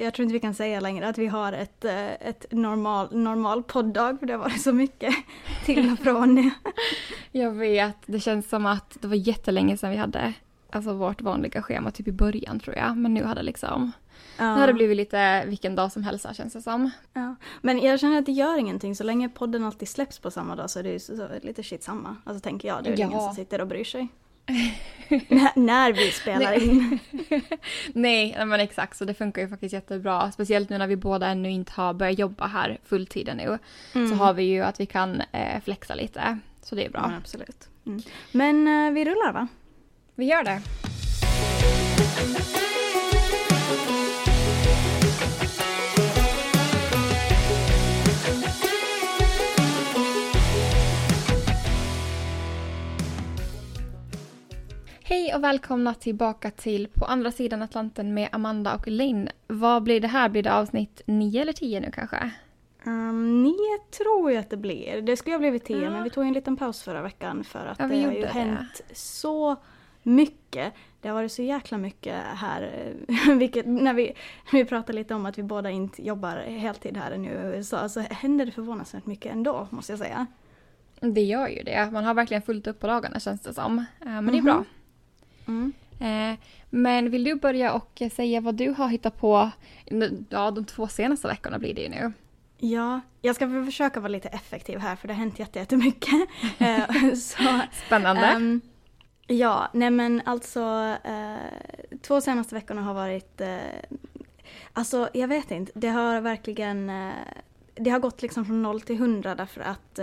jag tror inte vi kan säga längre att vi har ett, eh, ett normal, normal podddag för det har varit så mycket till och från. jag vet, det känns som att det var jättelänge sedan vi hade alltså vårt vanliga schema, typ i början tror jag. Men nu har det liksom Ja. Nu har det blivit lite vilken dag som helst känns det som. Ja. Men jag känner att det gör ingenting, så länge podden alltid släpps på samma dag så är det ju så, så, lite shit samma. Alltså tänker jag, det är ja. ingen som sitter och bryr sig. När vi spelar in. Nej, men exakt så det funkar ju faktiskt jättebra. Speciellt nu när vi båda ännu inte har börjat jobba här fulltiden nu. Mm. Så har vi ju att vi kan eh, flexa lite. Så det är bra. Ja, absolut. Mm. Men eh, vi rullar va? Vi gör det. Hej och välkomna tillbaka till På andra sidan Atlanten med Amanda och Linn. Vad blir det här? Blir det avsnitt 9 eller 10 nu kanske? Um, 9 tror jag att det blir. Det skulle ha blivit 10 ja. men vi tog en liten paus förra veckan för att ja, det har ju det. hänt så mycket. Det har varit så jäkla mycket här, vilket när vi, vi pratar lite om att vi båda inte jobbar heltid här nu i USA så händer det förvånansvärt mycket ändå måste jag säga. Det gör ju det. Man har verkligen fullt upp på dagarna känns det som. Men mm -hmm. det är bra. Mm. Eh, men vill du börja och säga vad du har hittat på ja, de två senaste veckorna blir det ju nu. Ja, jag ska försöka vara lite effektiv här för det har hänt jättemycket. Eh, så, Spännande. Um, ja, nej men alltså uh, två senaste veckorna har varit uh, Alltså jag vet inte, det har verkligen uh, Det har gått liksom från noll till hundra därför att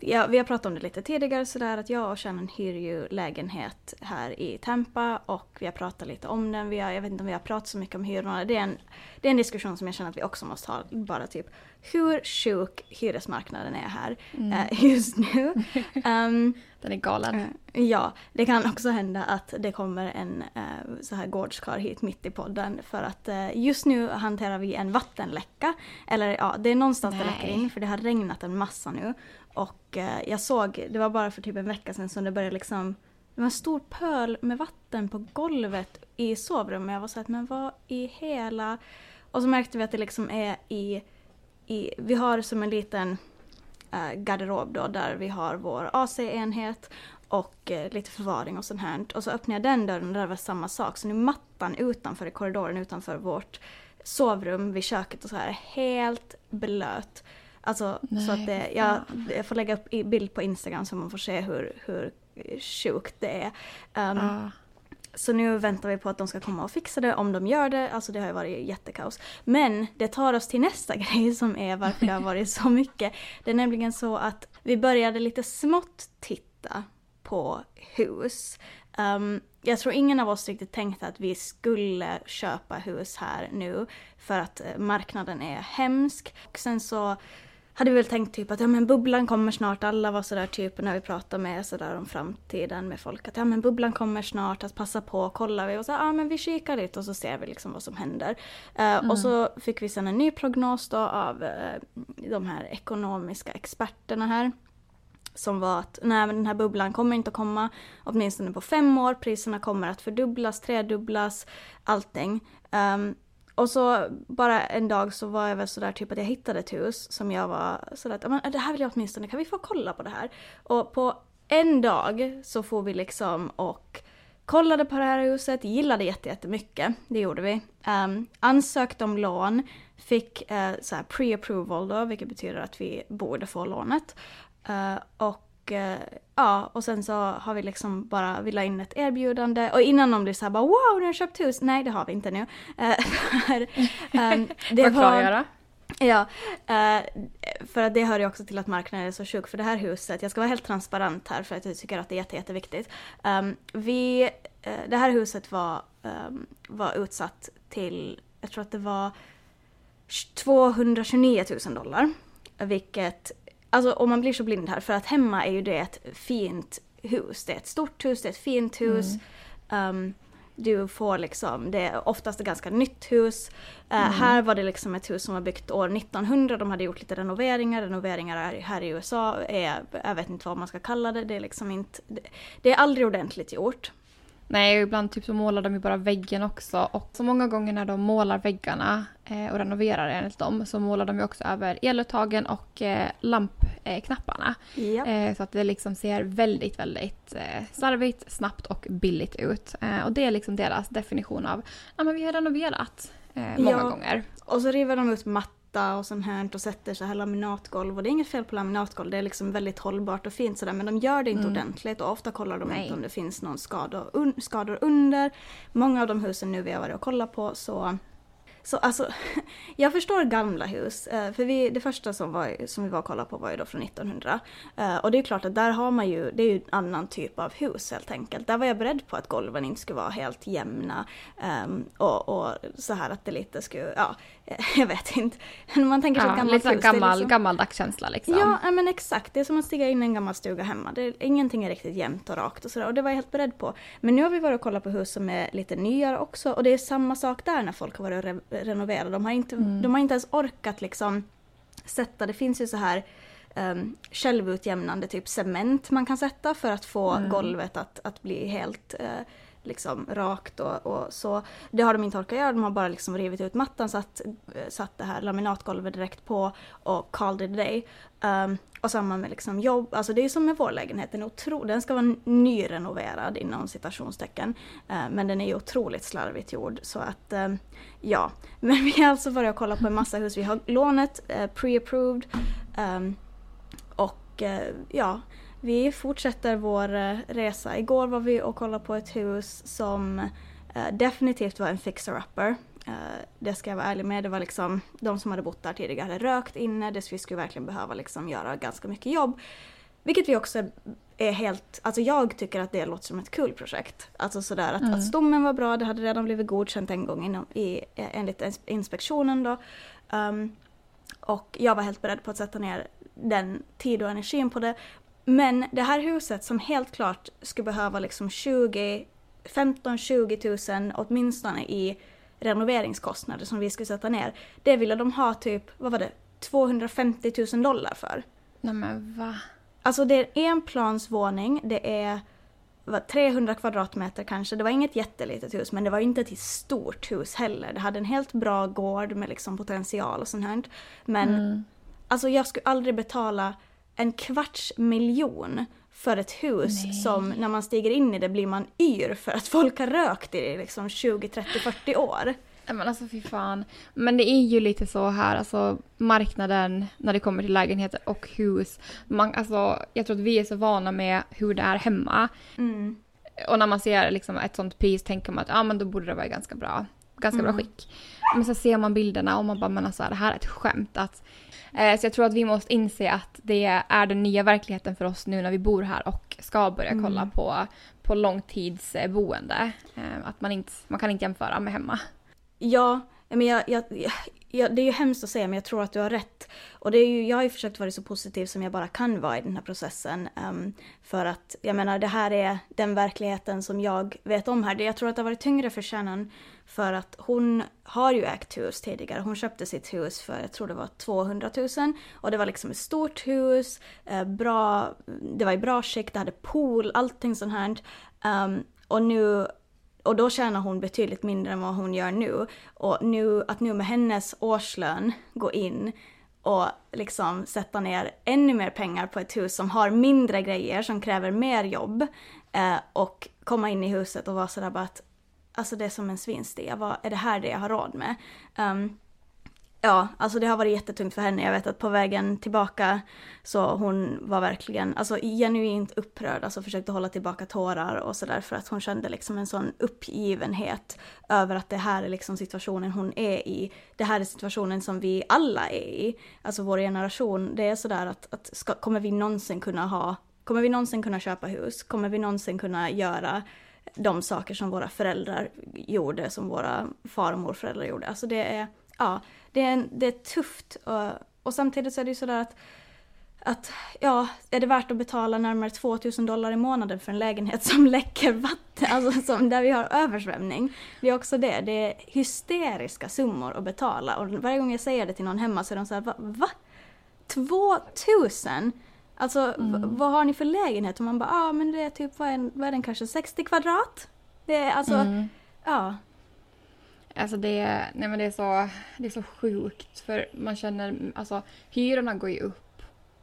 ja, vi har pratat om det lite tidigare sådär att jag och Shannon hyr ju lägenhet här i Tampa och vi har pratat lite om den. Vi har, jag vet inte om vi har pratat så mycket om hyrorna. Det är, en, det är en diskussion som jag känner att vi också måste ha. Bara typ hur sjuk hyresmarknaden är här mm. uh, just nu. Um, den är galen. Uh, ja, det kan också hända att det kommer en uh, så här gårdskar hit mitt i podden för att just nu hanterar vi en vattenläcka. Eller ja, det är någonstans Nej. det läcker in för det har regnat en massa nu. Och eh, jag såg, det var bara för typ en vecka sedan som det började liksom det var en stor pöl med vatten på golvet i sovrummet. Jag var såhär, men vad i hela... Och så märkte vi att det liksom är i... i vi har som en liten äh, garderob då där vi har vår AC-enhet och äh, lite förvaring och sånt här. Och så öppnade jag den dörren och där var samma sak. Så nu mattan utanför i korridoren utanför vårt sovrum vid köket och så här helt blöt. Alltså Nej, så att det, jag, jag, får lägga upp bild på Instagram så man får se hur, hur sjukt det är. Um, ah. Så nu väntar vi på att de ska komma och fixa det, om de gör det. Alltså det har ju varit jättekaos. Men det tar oss till nästa grej som är varför det har varit så mycket. Det är nämligen så att vi började lite smått titta på hus. Um, jag tror ingen av oss riktigt tänkte att vi skulle köpa hus här nu för att eh, marknaden är hemsk. Och sen så hade vi väl tänkt typ att ja men bubblan kommer snart, alla var sådär typ när vi pratade med sådär om framtiden med folk att ja men bubblan kommer snart, att passa på, kollar vi och så ja men vi kikar lite och så ser vi liksom vad som händer. Uh, mm. Och så fick vi sen en ny prognos då av uh, de här ekonomiska experterna här. Som var att nej men den här bubblan kommer inte att komma åtminstone på fem år, priserna kommer att fördubblas, tredubblas, allting. Um, och så bara en dag så var jag väl sådär typ att jag hittade ett hus som jag var sådär att men det här vill jag åtminstone, kan vi få kolla på det här? Och på en dag så får vi liksom och kollade på det här huset, gillade jättemycket, det gjorde vi. Ehm, um, ansökte om lån, fick uh, så pre-approval då, vilket betyder att vi borde få lånet. Uh, och och eh, ja, och sen så har vi liksom bara, vi la in ett erbjudande och innan de blev såhär bara wow, ni har köpt hus. Nej, det har vi inte nu. Eh, för, um, det var, Ja, uh, för att det hör ju också till att marknaden är så sjuk för det här huset. Jag ska vara helt transparent här för att jag tycker att det är jätte, jätteviktigt. Um, vi, det här huset var, um, var utsatt till, jag tror att det var 229 000 dollar. Vilket Alltså om man blir så blind här, för att hemma är ju det ett fint hus. Det är ett stort hus, det är ett fint hus. Mm. Um, du får liksom, det är oftast ett ganska nytt hus. Uh, mm. Här var det liksom ett hus som var byggt år 1900, de hade gjort lite renoveringar. Renoveringar här i USA är, jag vet inte vad man ska kalla det, det är liksom inte, det, det är aldrig ordentligt gjort. Nej, ibland typ så målar de ju bara väggen också. Och så många gånger när de målar väggarna eh, och renoverar enligt dem så målar de ju också över eluttagen och eh, lampknapparna. Ja. Eh, så att det liksom ser väldigt, väldigt eh, slarvigt, snabbt och billigt ut. Eh, och det är liksom deras definition av, men vi har renoverat eh, många Ja. gånger. Och så river de ut matta och sånt här och sätter så här laminatgolv. Och det är inget fel på laminatgolv, det är liksom väldigt hållbart och fint sådär. Men de gör det inte Mm. ordentligt och ofta kollar de Nej. inte om det finns någon skador, un, skador under. Många av de husen nu vi har varit och kollat på så så alltså, jag förstår gamla hus. eh, För vi, det första som, var, som vi var och kollade på var ju då från 1900. Eh, Och det är klart att där har man ju, det är ju en annan typ av hus helt enkelt. Där var jag beredd på att golven inte skulle vara helt jämna. ehm, Och, och så här att det lite skulle, ja, jag vet inte. Man tänker sig ett gammalt så hus. är gammal, liksom- gammaldags känsla liksom. Ja, men exakt. Det är som att stiga in i en gammal stuga hemma. Det, ingenting är riktigt jämnt och rakt och sådär. Och det var jag helt beredd på. Men nu har vi varit och kollat på hus som är lite nyare också. Och det är samma sak där när folk har varit och re- renoverade. De har, inte, Mm. de har inte ens orkat liksom sätta, det finns ju så här um, självutjämnande typ cement man kan sätta för att få Mm. golvet att, att bli helt eh, liksom rakt och, och så. Det har de inte orkat göra, de har bara liksom rivit ut mattan, satt, satt det här laminatgolvet direkt på och called it a day. Um, och samma med liksom jobb, alltså det är ju som med vår lägenhet, den, är otro, den ska vara nyrenoverad inom citationstecken. Uh, men den är ju otroligt slarvigt gjord så att eh, ja. Men vi har alltså börjat kolla på en massa hus, vi har lånet uh, pre-approved. um, och uh, ja, vi fortsätter vår eh, resa. Igår var vi och kollade på ett hus som eh, definitivt var en fixer-upper. Eh, det ska jag vara ärlig med. Det var liksom de som hade bott där tidigare hade rökt inne. Det vi skulle verkligen behöva liksom göra ganska mycket jobb. Vilket vi också är helt, alltså jag tycker att det låter som ett kul projekt. Alltså sådär att, Mm. att stommen var bra, det hade redan blivit godkänt en gång inom, i, enligt ins- inspektionen då. Um, och jag var helt beredd på att sätta ner den tid och energin på det. Men det här huset som helt klart skulle behöva liksom 20, 15-20 000 åtminstone i renoveringskostnader som vi skulle sätta ner. Det ville de ha typ, vad var det, 250 000 dollar för. Nej men va? Alltså det är en plansvåning, det är vad, 300 kvadratmeter kanske. Det var inget jättelitet hus men det var inte ett stort hus heller. Det hade en helt bra gård med liksom potential och sånt här. Men Mm. alltså jag skulle aldrig betala en kvarts miljon för ett hus Nej. som när man stiger in i det blir man yr för att folk har rökt i det liksom 20, 30, 40 år. Nej men alltså fy fan. Men det är ju lite så här, alltså marknaden när det kommer till lägenheter och hus. Man, alltså, jag tror att vi är så vana med hur det är hemma. Mm. Och när man ser liksom ett sånt pris tänker man att ah, men då borde det vara ganska bra. Ganska Mm. bra skick. Men så ser man bilderna och man bara men alltså det här är ett skämt. Att, så jag tror att vi måste inse att det är den nya verkligheten för oss nu när vi bor här och ska börja Mm. kolla på, på långtidsboende. Eh, att man, inte, man kan inte jämföra med hemma. Ja, men jag, jag, jag, det är ju hemskt att säga men jag tror att du har rätt. Och det är ju, jag har ju försökt vara så positiv som jag bara kan vara i den här processen. Um, för att, jag menar, det här är den verkligheten som jag vet om här. Jag tror att det har varit tyngre för Shannon för att hon har ju ägt hus tidigare. Hon köpte sitt hus för, jag tror det var 200 000. Och det var liksom ett stort hus, eh, bra, det var i bra skick, det hade pool, allting sånt här. Um, och nu och då tjänar hon betydligt mindre än vad hon gör nu. Och nu, att nu med hennes årslön gå in och liksom sätta ner ännu mer pengar på ett hus som har mindre grejer, som kräver mer jobb. Eh, och komma in i huset och vara sådär bara att alltså det är som en svinstia, vad är det här det jag har råd med? Um, Ja, alltså det har varit jättetungt för henne. Jag vet att på vägen tillbaka så hon var verkligen, alltså genuint upprörd, alltså försökte hålla tillbaka tårar och sådär för att hon kände liksom en sån uppgivenhet över att det här är liksom situationen hon är i. Det här är situationen som vi alla är i. Alltså vår generation, det är sådär att, att ska, kommer vi någonsin kunna ha, kommer vi någonsin kunna köpa hus? Kommer vi någonsin kunna göra de saker som våra föräldrar gjorde, som våra far och morföräldrar gjorde? Alltså det är, ja, det är, det är tufft. Och, och samtidigt så är det ju sådär att, att, ja, är det värt att betala närmare 2000 dollar i månaden för en lägenhet som läcker vatten, alltså som, där vi har översvämning? Det är också det, det är hysteriska summor att betala. Och varje gång jag säger det till någon hemma så är de såhär, va? va? 2000? Alltså v- vad har ni för lägenhet? Och man bara, ja ah, men det är typ, vad är, vad är den kanske, 60 kvadrat? Det är alltså, mm. ja. Alltså det, nej men det, är så, det är så sjukt för man känner, alltså hyrorna går ju upp.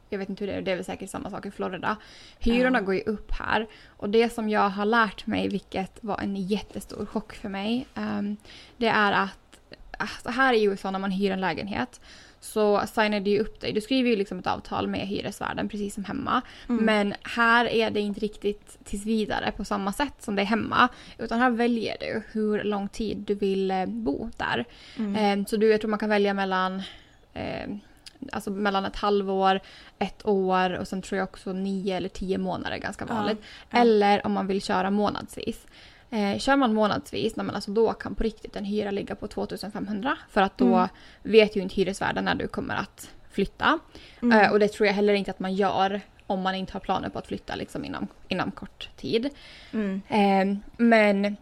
Jag vet inte hur det är, det är väl säkert samma sak i Florida. Hyrorna ja. går ju upp här och det som jag har lärt mig, vilket var en jättestor chock för mig, um, det är att alltså här i USA när man hyr en lägenhet så signar du upp dig. Du skriver ju liksom ett avtal med hyresvärden precis som hemma. Mm. Men här är det inte riktigt tills vidare på samma sätt som det är hemma. Utan här väljer du hur lång tid du vill eh, bo där. Mm. Eh, så du, jag tror man kan välja mellan eh, Alltså mellan ett halvår, ett år och sen tror jag också nio eller tio månader är ganska vanligt. Ja. Eller om man vill köra månadsvis. Eh, kör man månadsvis, men alltså då kan på riktigt en hyra ligga på 2500 för att då mm. vet ju inte hyresvärden när du kommer att flytta. Mm. Eh, och det tror jag heller inte att man gör om man inte har planer på att flytta liksom inom, inom kort tid. Mm. Eh, men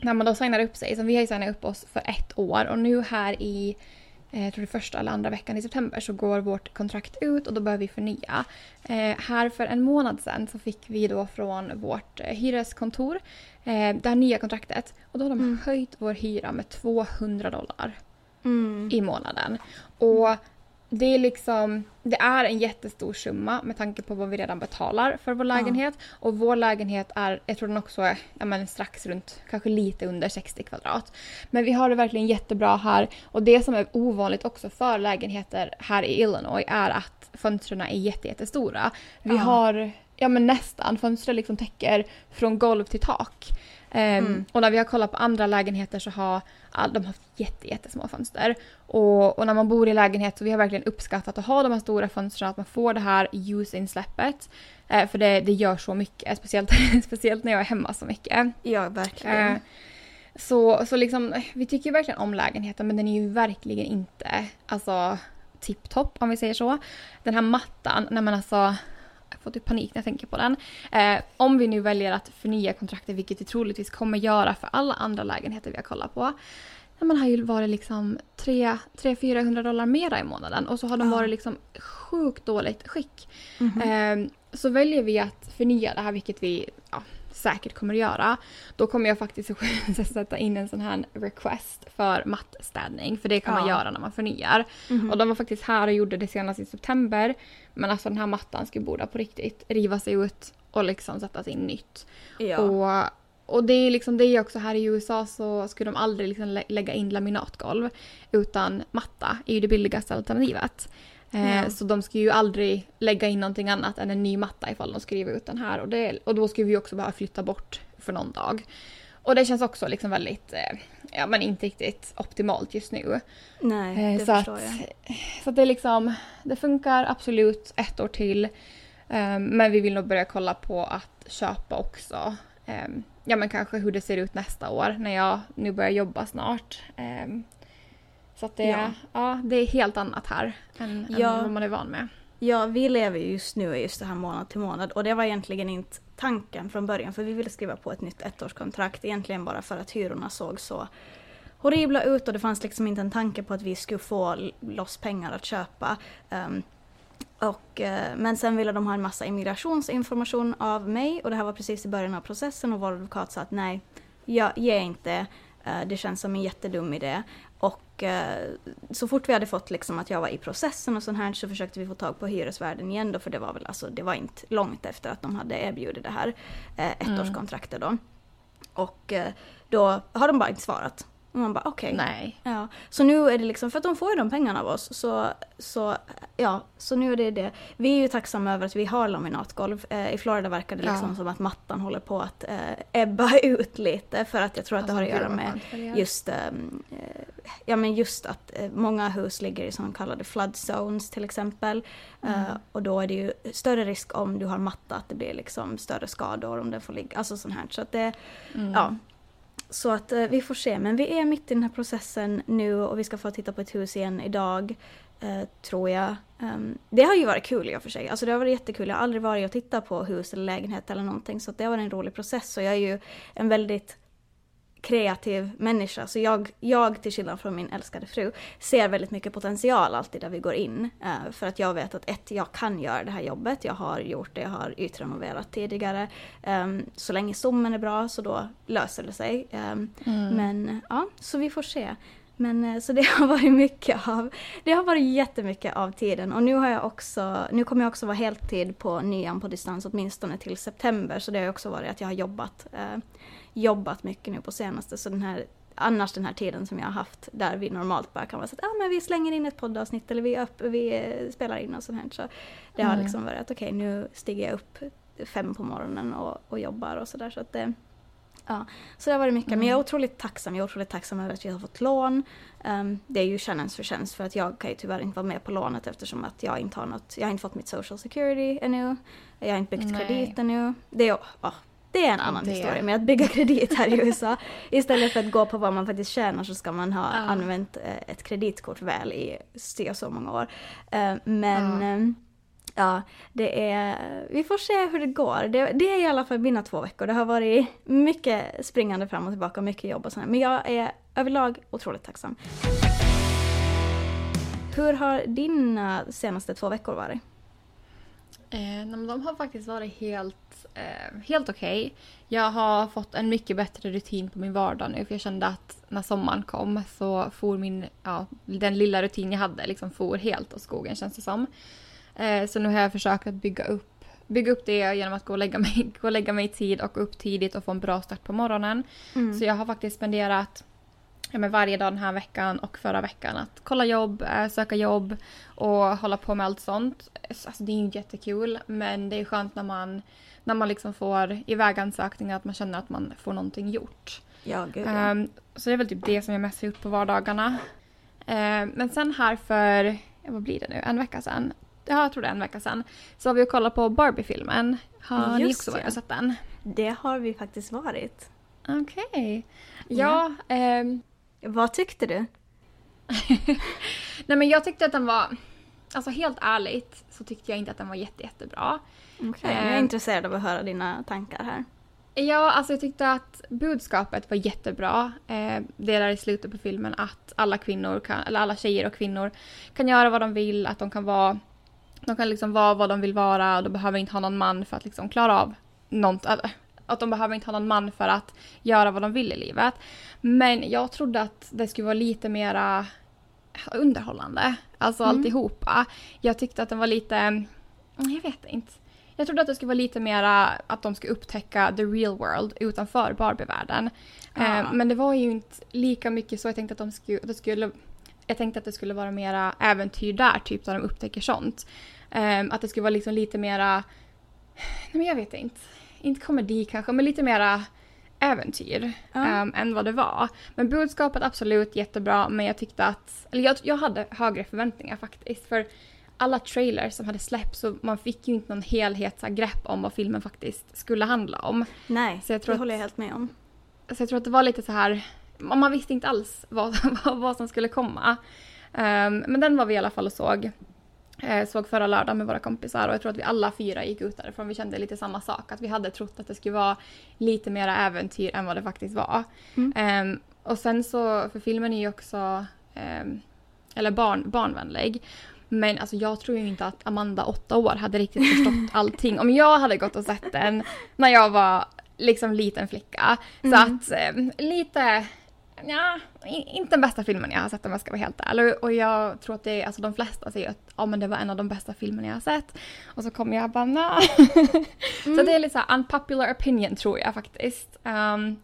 när man då signar upp sig, så vi har ju signat upp oss för ett år och nu här i jag tror det första eller andra veckan i september så går vårt kontrakt ut och då behöver vi förnya. Eh, här för en månad sedan så fick vi då från vårt eh, hyreskontor eh, det här nya kontraktet och då har de mm. höjt vår hyra med 200 dollar mm. i månaden. Och det är liksom, det är en jättestor summa med tanke på vad vi redan betalar för vår lägenhet. Ja. Och vår lägenhet är, jag tror den också är ja, men strax runt, kanske lite under 60 kvadrat. Men vi har det verkligen jättebra här. Och det som är ovanligt också för lägenheter här i Illinois är att fönstren är jättestora. Vi ja. har ja men nästan, fönstren liksom täcker från golv till tak. Um, mm. Och när vi har kollat på andra lägenheter så har all, de haft jätte, jättesmå fönster. Och, och, när man bor i lägenhet så vi har verkligen uppskattat att ha de här stora fönstren, att man får det här ljusinsläppet. Uh, för det, det gör så mycket, speciellt, speciellt när jag är hemma så mycket. Ja, verkligen. Uh, så, så liksom, vi tycker verkligen om lägenheten men den är ju verkligen inte alltså tipptopp om vi säger så. Den här mattan, när man alltså får typ panik när jag tänker på den. Eh, om vi nu väljer att förnya kontraktet, vilket vi troligtvis kommer göra för alla andra lägenheter vi har kollat på. Man har ju varit liksom 300-400 dollar mera i månaden och så har de varit liksom sjukt dåligt skick. Mm -hmm. eh, så väljer vi att förnya det här, vilket vi ja, säkert kommer att göra. Då kommer jag faktiskt sätta in en sån här request för mattstädning. För det kan ja. man göra när man förnyar. Mm -hmm. Och de var faktiskt här och gjorde det senast i september. Men alltså den här mattan skulle borde på riktigt riva sig ut och liksom sättas in nytt. Ja. Och, och det är liksom det är också här i USA så skulle de aldrig liksom lägga in laminatgolv. Utan matta är ju det billigaste alternativet. Eh, ja. Så de ska ju aldrig lägga in någonting annat än en ny matta ifall de skriver ut den här. Och, det, och då skulle vi också behöva flytta bort för någon dag. Och det känns också liksom väldigt, eh, ja men inte riktigt optimalt just nu. Nej, eh, det så förstår att, jag. Så att det liksom, det funkar absolut ett år till. men vi vill nog börja kolla på att köpa också. ja men kanske hur det ser ut nästa år när jag nu börjar jobba snart. Så det, ja. ja. det är helt annat här än, ja. än vad man är van med. Ja, vi lever ju just nu i just det här månad till månad och det var egentligen inte tanken från början för vi ville skriva på ett nytt ettårskontrakt egentligen bara för att hyrorna såg så horribla ut och det fanns liksom inte en tanke på att vi skulle få loss pengar att köpa. Um, och, uh, men sen ville de ha en massa immigrationsinformation av mig och det här var precis i början av processen och vår advokat sa att nej, jag ger inte uh, det känns som en jättedum idé. Och eh, så fort vi hade fått liksom att jag var i processen och sånt här så försökte vi få tag på hyresvärden igen då för det var väl alltså, det var inte långt efter att de hade erbjudit det här eh, ettårskontraktet då. Och eh, då har de bara inte svarat. Och man bara okej. Okay. Nej. Ja. Så nu är det liksom, för att de får ju de pengarna av oss, så, så ja, så nu är det det. Vi är ju tacksamma över att vi har laminatgolv. Eh, I Florida verkar det liksom ja. som att mattan håller på att eh, ebba ut lite för att jag tror att alltså, det har att göra med just, eh, ja men just att eh, många hus ligger i så kallade flood zones till exempel. Eh, mm. och då är det ju större risk om du har matta att det blir liksom större skador om den får ligga, alltså sånt här. Så att det, mm. ja så att eh, vi får se, men vi är mitt i den här processen nu och vi ska få titta på ett hus igen idag. Eh, tror jag. Um, det har ju varit kul i och för sig. Alltså det har varit jättekul. Jag har aldrig varit och tittat på hus eller lägenhet eller någonting så det har varit en rolig process och jag är ju en väldigt kreativ människa. Så jag, jag, till skillnad från min älskade fru, ser väldigt mycket potential alltid där vi går in. Uh, för att jag vet att ett, jag kan göra det här jobbet. Jag har gjort det, jag har ytrenoverat tidigare. Um, så länge stommen är bra så då löser det sig. Um, mm. Men ja, så vi får se. Men eh, så det har varit mycket av, det har varit jättemycket av tiden och nu har jag också, nu kommer jag också vara heltid på nian på distans åtminstone till september så det har också varit att jag har jobbat, eh, jobbat mycket nu på senaste så den här annars den här tiden som jag har haft där vi normalt bara kan vara så att ah, men vi slänger in ett poddavsnitt eller vi, upp, vi spelar in och sånt här. Så det har mm. liksom varit att okej okay, nu stiger jag upp fem på morgonen och, och jobbar och sådär så att det Ja, så det har varit mycket. Mm. Men jag är otroligt tacksam. Jag är otroligt tacksam över att vi har fått lån. Um, det är ju tjänarens förtjänst för att jag kan ju tyvärr inte vara med på lånet eftersom att jag inte har något, jag har inte fått mitt social security ännu. Jag har inte byggt Nej. kredit ännu. Det är, oh, det är en annan det. historia med att bygga kredit här i USA. Istället för att gå på vad man faktiskt tjänar så ska man ha ja. använt eh, ett kreditkort väl i så så många år. Uh, men ja. um, Ja, det är, vi får se hur det går. Det, det, är i alla fall mina två veckor. Det har varit mycket springande fram och tillbaka, mycket jobb och sånt. Men jag är överlag otroligt tacksam. Hur har dina senaste två veckor varit? Eh, de har faktiskt varit helt, eh, helt okej. Okay. Jag har fått en mycket bättre rutin på min vardag nu för jag kände att när sommaren kom så for min, ja, den lilla rutin jag hade liksom for helt åt skogen känns det som. Eh, så nu har jag försökt att bygga upp, bygga upp det genom att gå och, lägga mig, gå och lägga mig i tid och upp tidigt och få en bra start på morgonen. Mm. Så jag har faktiskt spenderat ja, men varje dag den här veckan och förra veckan att kolla jobb, äh, söka jobb och hålla på med allt sånt. Alltså det är inte jättekul men det är skönt när man, när man liksom får iväg ansökningar att man känner att man får någonting gjort. Ja, gud, ja. Um, så det är väl typ det som jag mest har gjort på vardagarna. Uh, men sen här för, vad blir det nu, en vecka sedan ja, jag tror det är en vecka sedan, så har vi kollat på Barbie-filmen. Har Just ni också varit och sett den? Det har vi faktiskt varit. Okej. Okay. Ja. ja. Ähm... Vad tyckte du? Nej men jag tyckte att den var, alltså helt ärligt så tyckte jag inte att den var jätte, jättebra. Okej, okay. jag är ähm... intresserad av att höra dina tankar här. Ja, alltså jag tyckte att budskapet var jättebra. Eh, det är där i slutet på filmen att alla kvinnor kan, eller alla tjejer och kvinnor kan göra vad de vill, att de kan vara de kan liksom vara vad de vill vara och de behöver inte ha någon man för att liksom klara av något. Att de behöver inte ha någon man för att göra vad de vill i livet. Men jag trodde att det skulle vara lite mera underhållande. Alltså mm. alltihopa. Jag tyckte att den var lite, mm, jag vet inte. Jag trodde att det skulle vara lite mera att de skulle upptäcka the real world utanför Barbievärlden. Ah. Eh, men det var ju inte lika mycket så. Jag tänkte att de skulle, det skulle jag tänkte att det skulle vara mera äventyr där, typ där de upptäcker sånt. Um, att det skulle vara liksom lite mera, nej men jag vet inte, inte komedi kanske, men lite mera äventyr ja. um, än vad det var. Men budskapet absolut jättebra, men jag tyckte att, eller jag, jag hade högre förväntningar faktiskt. För alla trailers som hade släppts så man fick ju inte någon helhetsgrepp om vad filmen faktiskt skulle handla om. Nej, så jag tror det att, håller jag helt med om. Så jag tror att det var lite så här man visste inte alls vad, vad som skulle komma. Um, men den var vi i alla fall och såg. Eh, såg förra lördagen med våra kompisar och jag tror att vi alla fyra gick ut därifrån. Vi kände lite samma sak. Att vi hade trott att det skulle vara lite mera äventyr än vad det faktiskt var. Mm. Um, och sen så, för filmen är ju också um, eller barn, barnvänlig. Men alltså jag tror ju inte att Amanda, åtta år, hade riktigt förstått allting. Om jag hade gått och sett den när jag var liksom liten flicka. Mm. Så att eh, lite ja, inte den bästa filmen jag har sett om jag ska vara helt ärlig. Och jag tror att det är, alltså de flesta säger att ja, men det var en av de bästa filmerna jag har sett. Och så kommer jag bara nah. mm. Så det är lite så unpopular opinion tror jag faktiskt. Um,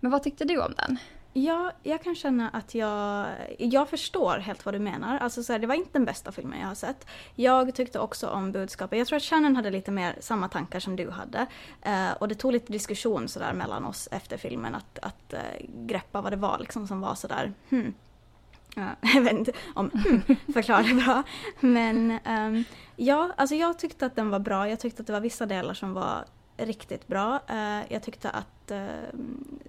men vad tyckte du om den? Ja, jag kan känna att jag, jag förstår helt vad du menar. Alltså så här, det var inte den bästa filmen jag har sett. Jag tyckte också om budskapet. Jag tror att Shannon hade lite mer samma tankar som du hade. Eh, och det tog lite diskussion sådär mellan oss efter filmen att, att eh, greppa vad det var liksom som var sådär hmm. Jag vet inte om hmm, förklarar bra. Men um, ja, alltså jag tyckte att den var bra. Jag tyckte att det var vissa delar som var riktigt bra. Uh, jag tyckte att uh,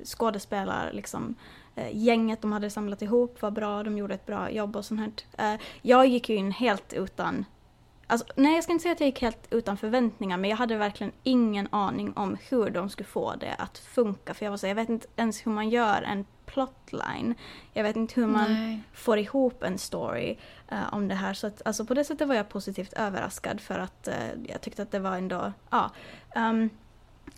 skådespelar, liksom, uh, gänget de hade samlat ihop var bra, de gjorde ett bra jobb och sånt här. Uh, jag gick ju in helt utan alltså, nej jag ska inte säga att jag gick helt utan förväntningar men jag hade verkligen ingen aning om hur de skulle få det att funka. För jag var så, jag vet inte ens hur man gör en plotline. Jag vet inte hur man nej. får ihop en story uh, om det här. Så att, alltså, på det sättet var jag positivt överraskad för att uh, jag tyckte att det var ändå, ja. Um,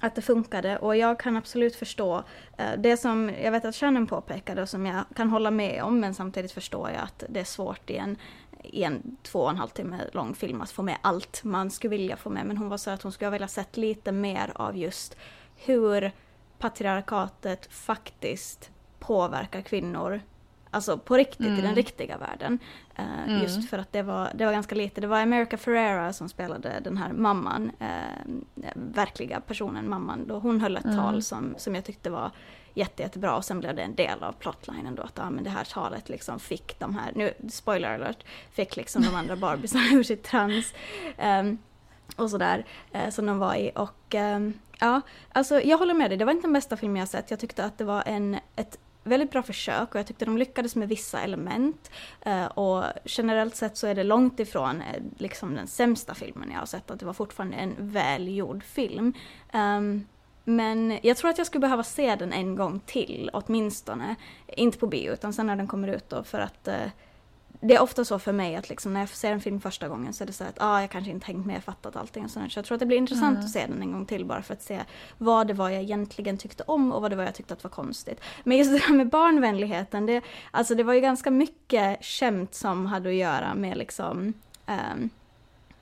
att det funkade och jag kan absolut förstå eh, det som jag vet att Shannon påpekade och som jag kan hålla med om men samtidigt förstår jag att det är svårt i en i en två och en halv timme lång film att få med allt man skulle vilja få med. Men hon var så att hon skulle vilja sett lite mer av just hur patriarkatet faktiskt påverkar kvinnor Alltså på riktigt, mm. i den mm. riktiga världen. Uh, mm. Just för att det var, det var ganska lite. Det var America Ferrera som spelade den här mamman, uh, verkliga personen mamman. Då hon höll ett mm. tal som, som jag tyckte var jätte, jättebra och sen blev det en del av plotlinen då att ja, men det här talet liksom fick de här, nu spoiler alert, fick liksom de andra Barbiesarna ur sitt trans. Um, och sådär, eh, som de var i. Och um, ja, alltså jag håller med dig, det var inte den bästa filmen jag sett. Jag tyckte att det var en, ett väldigt bra försök och jag tyckte de lyckades med vissa element. Eh, och generellt sett så är det långt ifrån eh, liksom den sämsta filmen jag har sett, att det var fortfarande en välgjord film. Um, men jag tror att jag skulle behöva se den en gång till åtminstone. Inte på bio utan sen när den kommer ut då för att eh, det är ofta så för mig att liksom när jag ser en film första gången så är det så att ah, jag kanske inte hängt med, fattat allting och. Så jag tror att det blir intressant mm. att se den en gång till bara för att se vad det var jag egentligen tyckte om och vad det var jag tyckte att var konstigt. Men just det här med barnvänligheten, det, alltså det var ju ganska mycket skämt som hade att göra med liksom um,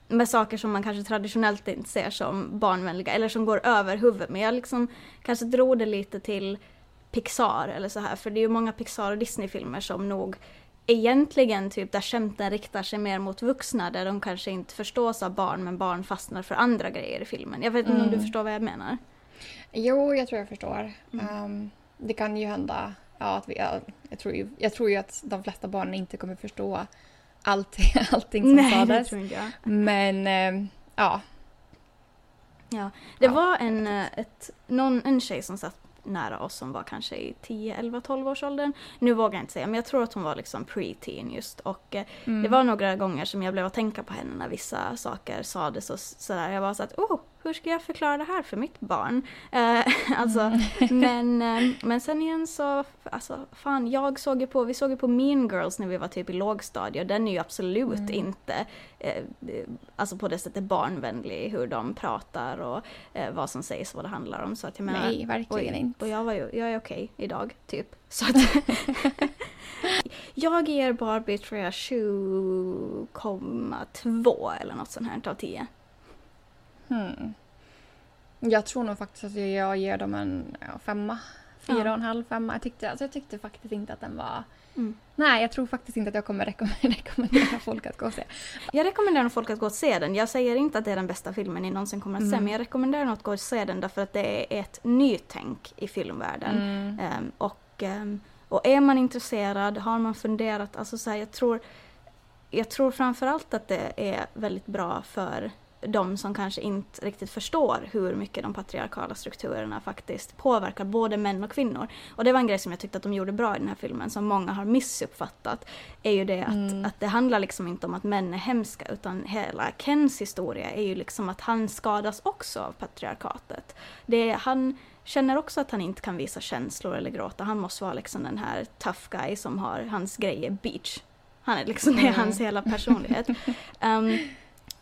med saker som man kanske traditionellt inte ser som barnvänliga eller som går över huvudet. Men jag liksom kanske drog det lite till Pixar eller så här, för det är ju många Pixar och Disney-filmer som nog egentligen typ där skämten riktar sig mer mot vuxna där de kanske inte förstås av barn men barn fastnar för andra grejer i filmen. Jag vet inte mm. om du mm. förstår vad jag menar? Jo, jag tror jag förstår. Mm. Um, det kan ju hända ja, att vi, ja, jag, tror ju, jag tror ju att de flesta barn inte kommer förstå allting, allting som Nej, sades. Det tror inte jag. Men um, ja. Ja, det ja. var en, eh, ett, någon, en tjej som satt nära oss som var kanske i 10, 11, 12 års åldern. Nu vågar jag inte säga men jag tror att hon var liksom pre-teen just och eh, mm. det var några gånger som jag blev att tänka på henne när vissa saker sades och sådär. Jag var så att oh, hur ska jag förklara det här för mitt barn? Eh, alltså, mm. men, eh, men sen igen så, alltså fan, jag såg ju på, vi såg ju på Mean Girls när vi var typ i lågstadiet, den är ju absolut mm. inte, eh, alltså på det sättet barnvänlig hur de pratar och eh, vad som sägs, vad det handlar om. Så att jag menar, Nej, verkligen och, inte. Och jag, var ju, jag är okej idag, typ. Så att jag ger Barbie tror jag 7,2 eller något sånt här av 10. Hmm. Jag tror nog faktiskt att jag ger dem en ja, femma. Fyra och en halv, femma. Jag tyckte, alltså jag tyckte faktiskt inte att den var... Mm. Nej, jag tror faktiskt inte att jag kommer rekommendera folk att gå och se. Jag rekommenderar folk att gå och se den. Jag säger inte att det är den bästa filmen ni någonsin kommer att se, mm. men jag rekommenderar att gå och se den därför att det är ett nytänk i filmvärlden. Mm. Um, och, um, och är man intresserad, har man funderat, alltså så här, jag tror jag tror framförallt att det är väldigt bra för de som kanske inte riktigt förstår hur mycket de patriarkala strukturerna faktiskt påverkar både män och kvinnor. Och det var en grej som jag tyckte att de gjorde bra i den här filmen, som många har missuppfattat, är ju det att, mm. att det handlar liksom inte om att män är hemska, utan hela Kens historia är ju liksom att han skadas också av patriarkatet. Det, han känner också att han inte kan visa känslor eller gråta, han måste vara liksom den här tough guy som har hans grejer beach. Han är liksom, det är hans mm. hela personlighet. Um,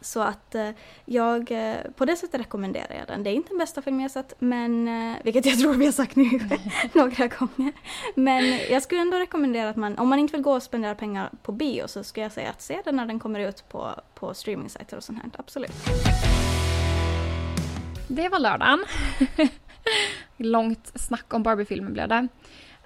så att eh, jag, eh, på det sättet rekommenderar jag den. Det är inte den bästa filmen jag sett, men, eh, vilket jag tror vi har sagt nu några gånger. Men jag skulle ändå rekommendera att man, om man inte vill gå och spendera pengar på bio så skulle jag säga att se den när den kommer ut på, på streamingsajter och sånt här. Absolut. Det var lördagen. Långt snack om Barbie-filmen blev det.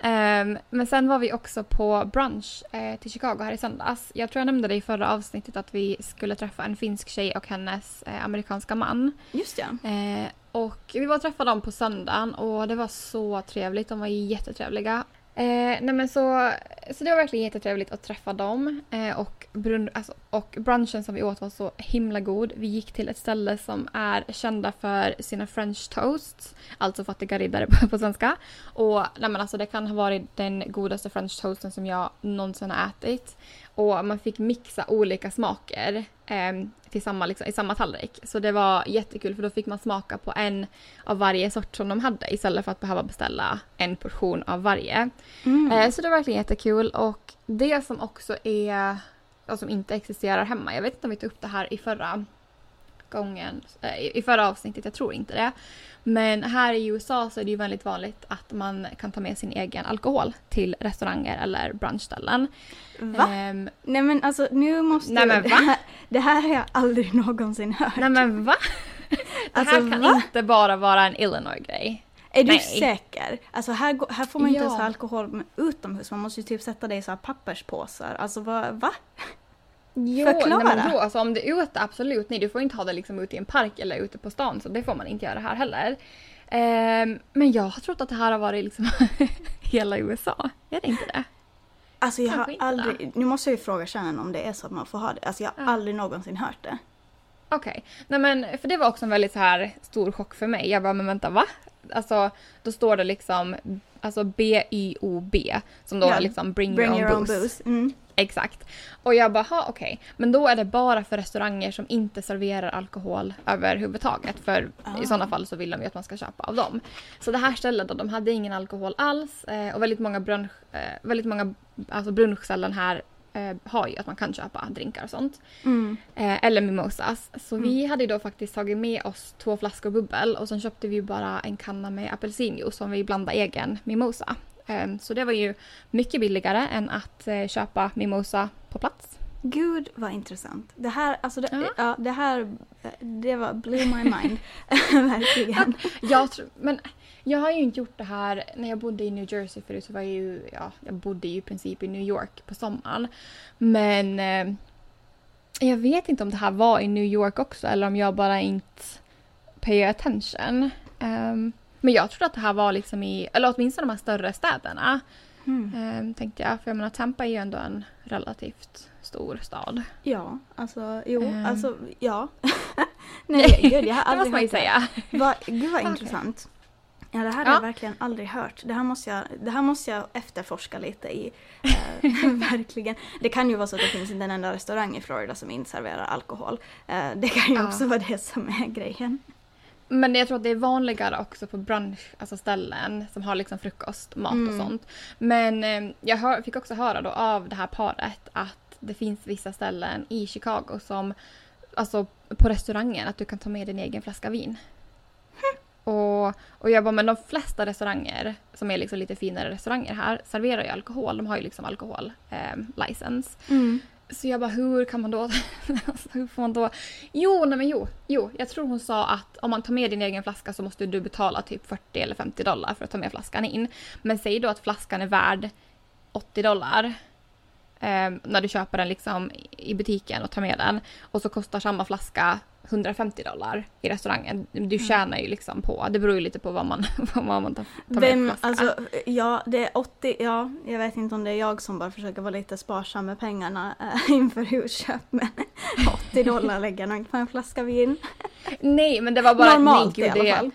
Um, men sen var vi också på brunch eh, till Chicago här i söndags. Jag tror jag nämnde det i förra avsnittet att vi skulle träffa en finsk tjej och hennes eh, amerikanska man. Just ja. Eh, och vi var och träffade dem på söndagen och det var så trevligt. De var jättetrevliga. Eh, nej men så, så det var verkligen jättetrevligt att träffa dem. Eh, och, brun, alltså, och brunchen som vi åt var så himla god. Vi gick till ett ställe som är kända för sina french toasts. Alltså fattiga riddare på, på svenska. Och nej men alltså, det kan ha varit den godaste french toasten som jag någonsin har ätit. Och man fick mixa olika smaker eh, till samma, liksom, i samma tallrik. Så det var jättekul för då fick man smaka på en av varje sort som de hade istället för att behöva beställa en portion av varje. Mm. Eh, så det var verkligen jättekul och det som också är, och som inte existerar hemma, jag vet inte om vi tog upp det här i förra gången, eh, i förra avsnittet, jag tror inte det. Men här i USA så är det ju väldigt vanligt att man kan ta med sin egen alkohol till restauranger eller brunchställen. Va? Um, nej men alltså nu måste nej, men, va? Det, här, det här har jag aldrig någonsin hört. Nej men va? Det här alltså, kan va? inte bara vara en Illinois-grej. Är Nej. du säker? Alltså här, här får man inte ja. ens ha alkohol utomhus, man måste ju typ sätta det i så här papperspåsar. Alltså va? va? Jo, Förklara! Nej, men då, alltså, om det är ute, absolut. Nej, du får inte ha det liksom ute i en park eller ute på stan, så det får man inte göra här heller. Um, men jag har trott att det här har varit liksom hela USA. Är det inte det? Alltså jag Kanske har aldrig, det. nu måste jag ju fråga Shannon om det är så att man får ha det. Alltså jag har ja. aldrig någonsin hört det. Okej, okay. nej men för det var också en väldigt så här stor chock för mig. Jag bara, men vänta va? Alltså då står det liksom alltså B-Y-O-B som då ja. liksom bring, bring your, your own, booze. booze. Mm. Exakt. Och jag bara, okej. Okay. Men då är det bara för restauranger som inte serverar alkohol överhuvudtaget. För ah. i sådana fall så vill de ju att man ska köpa av dem. Så det här stället då, de hade ingen alkohol alls. Eh, och väldigt många, brunch, eh, väldigt många alltså brunchställen här eh, har ju att man kan köpa drinkar och sånt. Mm. Eh, eller mimosas. Så mm. vi hade ju då faktiskt tagit med oss två flaskor bubbel och sen köpte vi bara en kanna med apelsinjuice som vi blandade egen mimosa. Eh, så det var ju mycket billigare än att eh, köpa mimosa på plats. Gud vad intressant. Det här, alltså det, ja. ja det här, det var blew my mind. Verkligen. jag tror, men jag har ju inte gjort det här, när jag bodde i New Jersey förut så var jag ju, ja, jag bodde ju i princip i New York på sommaren. Men eh, jag vet inte om det här var i New York också eller om jag bara inte pay attention. Um, men jag tror att det här var liksom i, eller åtminstone de här större städerna. Mm. Um, tänkte jag, för jag menar Tampa är ju ändå en relativt stor stad. Ja, alltså jo, um. alltså ja. Nej gud, jag har aldrig det måste man ju säga. Va, gud vad intressant. Ja, det här har jag verkligen aldrig hört. Det här måste jag, det här måste jag efterforska lite i. Eh, verkligen. Det kan ju vara så att det finns inte en enda restaurang i Florida som inte serverar alkohol. Eh, det kan ju ja. också vara det som är grejen. Men jag tror att det är vanligare också på brunch, alltså ställen som har liksom frukost, mat mm. och sånt. Men eh, jag hör, fick också höra då av det här paret att det finns vissa ställen i Chicago som, alltså på restaurangen, att du kan ta med din egen flaska vin. Och, och jag bara, men de flesta restauranger som är liksom lite finare restauranger här serverar ju alkohol. De har ju liksom alkohol eh, license. Mm. Så jag bara, hur kan man då... Alltså, hur får man då... Jo, nej men jo, jo. Jag tror hon sa att om man tar med din egen flaska så måste du betala typ 40 eller 50 dollar för att ta med flaskan in. Men säg då att flaskan är värd 80 dollar. Eh, när du köper den liksom i butiken och tar med den. Och så kostar samma flaska 150 dollar i restaurangen. Du mm. tjänar ju liksom på, det beror ju lite på vad man, vad man tar, tar Vem, med alltså, Ja, det är 80, ja, jag vet inte om det är jag som bara försöker vara lite sparsam med pengarna äh, inför husköp men 80 dollar lägger jag nog inte på en flaska vin. Nej, men det var bara... Normalt nej, gud, i alla fall.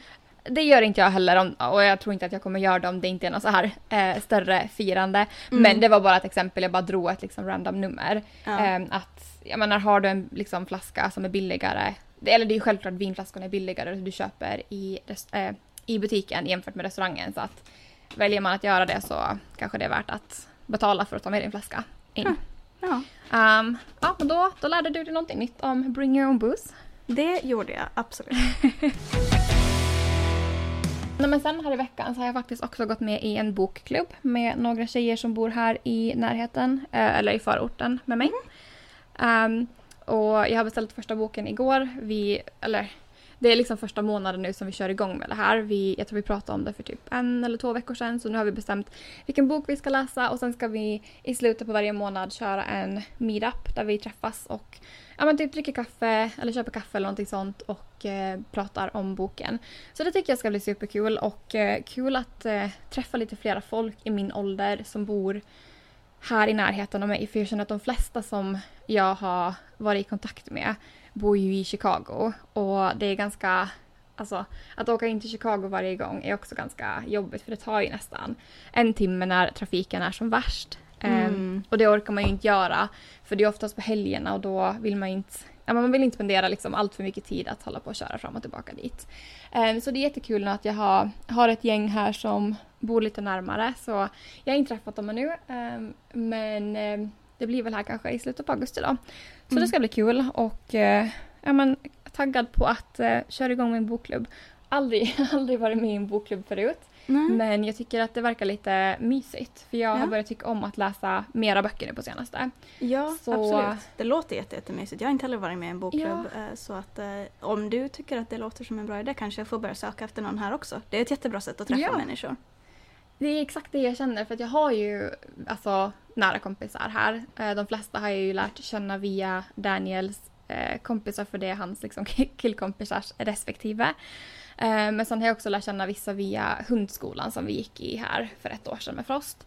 Det, gör inte jag heller om, och jag tror inte att jag kommer göra det om det inte är något så här eh, större firande. Mm. Men det var bara ett exempel, jag bara drog ett liksom random nummer. Ja. Eh, att jag menar har du en liksom, flaska som är billigare, eller det är ju självklart vinflaskorna är billigare du köper i, äh, i butiken jämfört med restaurangen så att väljer man att göra det så kanske det är värt att betala för att ta med din flaska in. Mm. Ja. Um, ja, men då, då lärde du dig någonting nytt om Bring Your Own Booze. Det gjorde jag, absolut. Nej, men sen här i veckan så har jag faktiskt också gått med i en bokklubb med några tjejer som bor här i närheten, eh, eller i förorten med mig. Mm. Um, och jag har beställt första boken igår. Vi, eller, det är liksom första månaden nu som vi kör igång med det här. Vi, jag tror vi pratade om det för typ en eller två veckor sedan så nu har vi bestämt vilken bok vi ska läsa och sen ska vi i slutet på varje månad köra en meetup där vi träffas och ja, men typ dricker kaffe eller köper kaffe eller någonting sånt och eh, pratar om boken. Så det tycker jag ska bli superkul och eh, kul att eh, träffa lite flera folk i min ålder som bor här i närheten av mig. För jag känner att de flesta som jag har varit i kontakt med bor ju i Chicago. Och det är ganska... Alltså, att åka in till Chicago varje gång är också ganska jobbigt för det tar ju nästan en timme när trafiken är som värst. Ehm, mm. och det orkar man ju inte göra. För det är oftast på helgerna och då vill man inte ja, man vill inte spendera liksom allt för mycket tid att hålla på och köra fram och tillbaka dit. Um, så det är jättekul nu att jag har, har ett gäng här som bor lite närmare. Så jag har inte träffat dem ännu. Um, men um, det blir väl här kanske i slutet på augusti då. Så mm. det ska bli kul och uh, ja, men, taggad på att uh, köra igång min bokklubb. Aldrig, aldrig varit med i en bokklubb förut. Nej. Men jag tycker att det verkar lite mysigt. För jag ja. har börjat tycka om att läsa mera böcker nu på senaste. Ja, så... absolut. Det låter jättemysigt. Jag har inte heller varit med i en bokklubb. Ja. Eh, så att eh, om du tycker att det låter som en bra idé kanske jag får börja söka efter någon här också. Det är ett jättebra sätt att träffa ja. människor. Det är exakt det jag känner för att jag har ju alltså, nära kompisar här. Eh, de flesta har jag ju lärt känna via Daniels eh, kompisar för det är hans liksom, killkompisars respektive. Eh, men sen har jag också lärt känna vissa via hundskolan som vi gick i här för ett år sedan med Frost.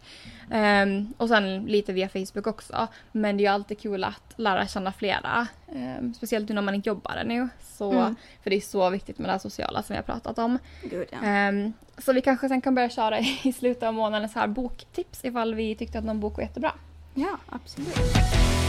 Um, och sen lite via Facebook också. Men det är ju alltid kul att lära känna flera. Um, speciellt nu när man inte jobbar nu. Så, mm. För det är så viktigt med det sociala som vi har pratat om. Good, ja. så vi kanske sen kan börja köra i slutet av månaden så här boktips ifall vi tyckte att någon bok var jättebra. Ja, absolut.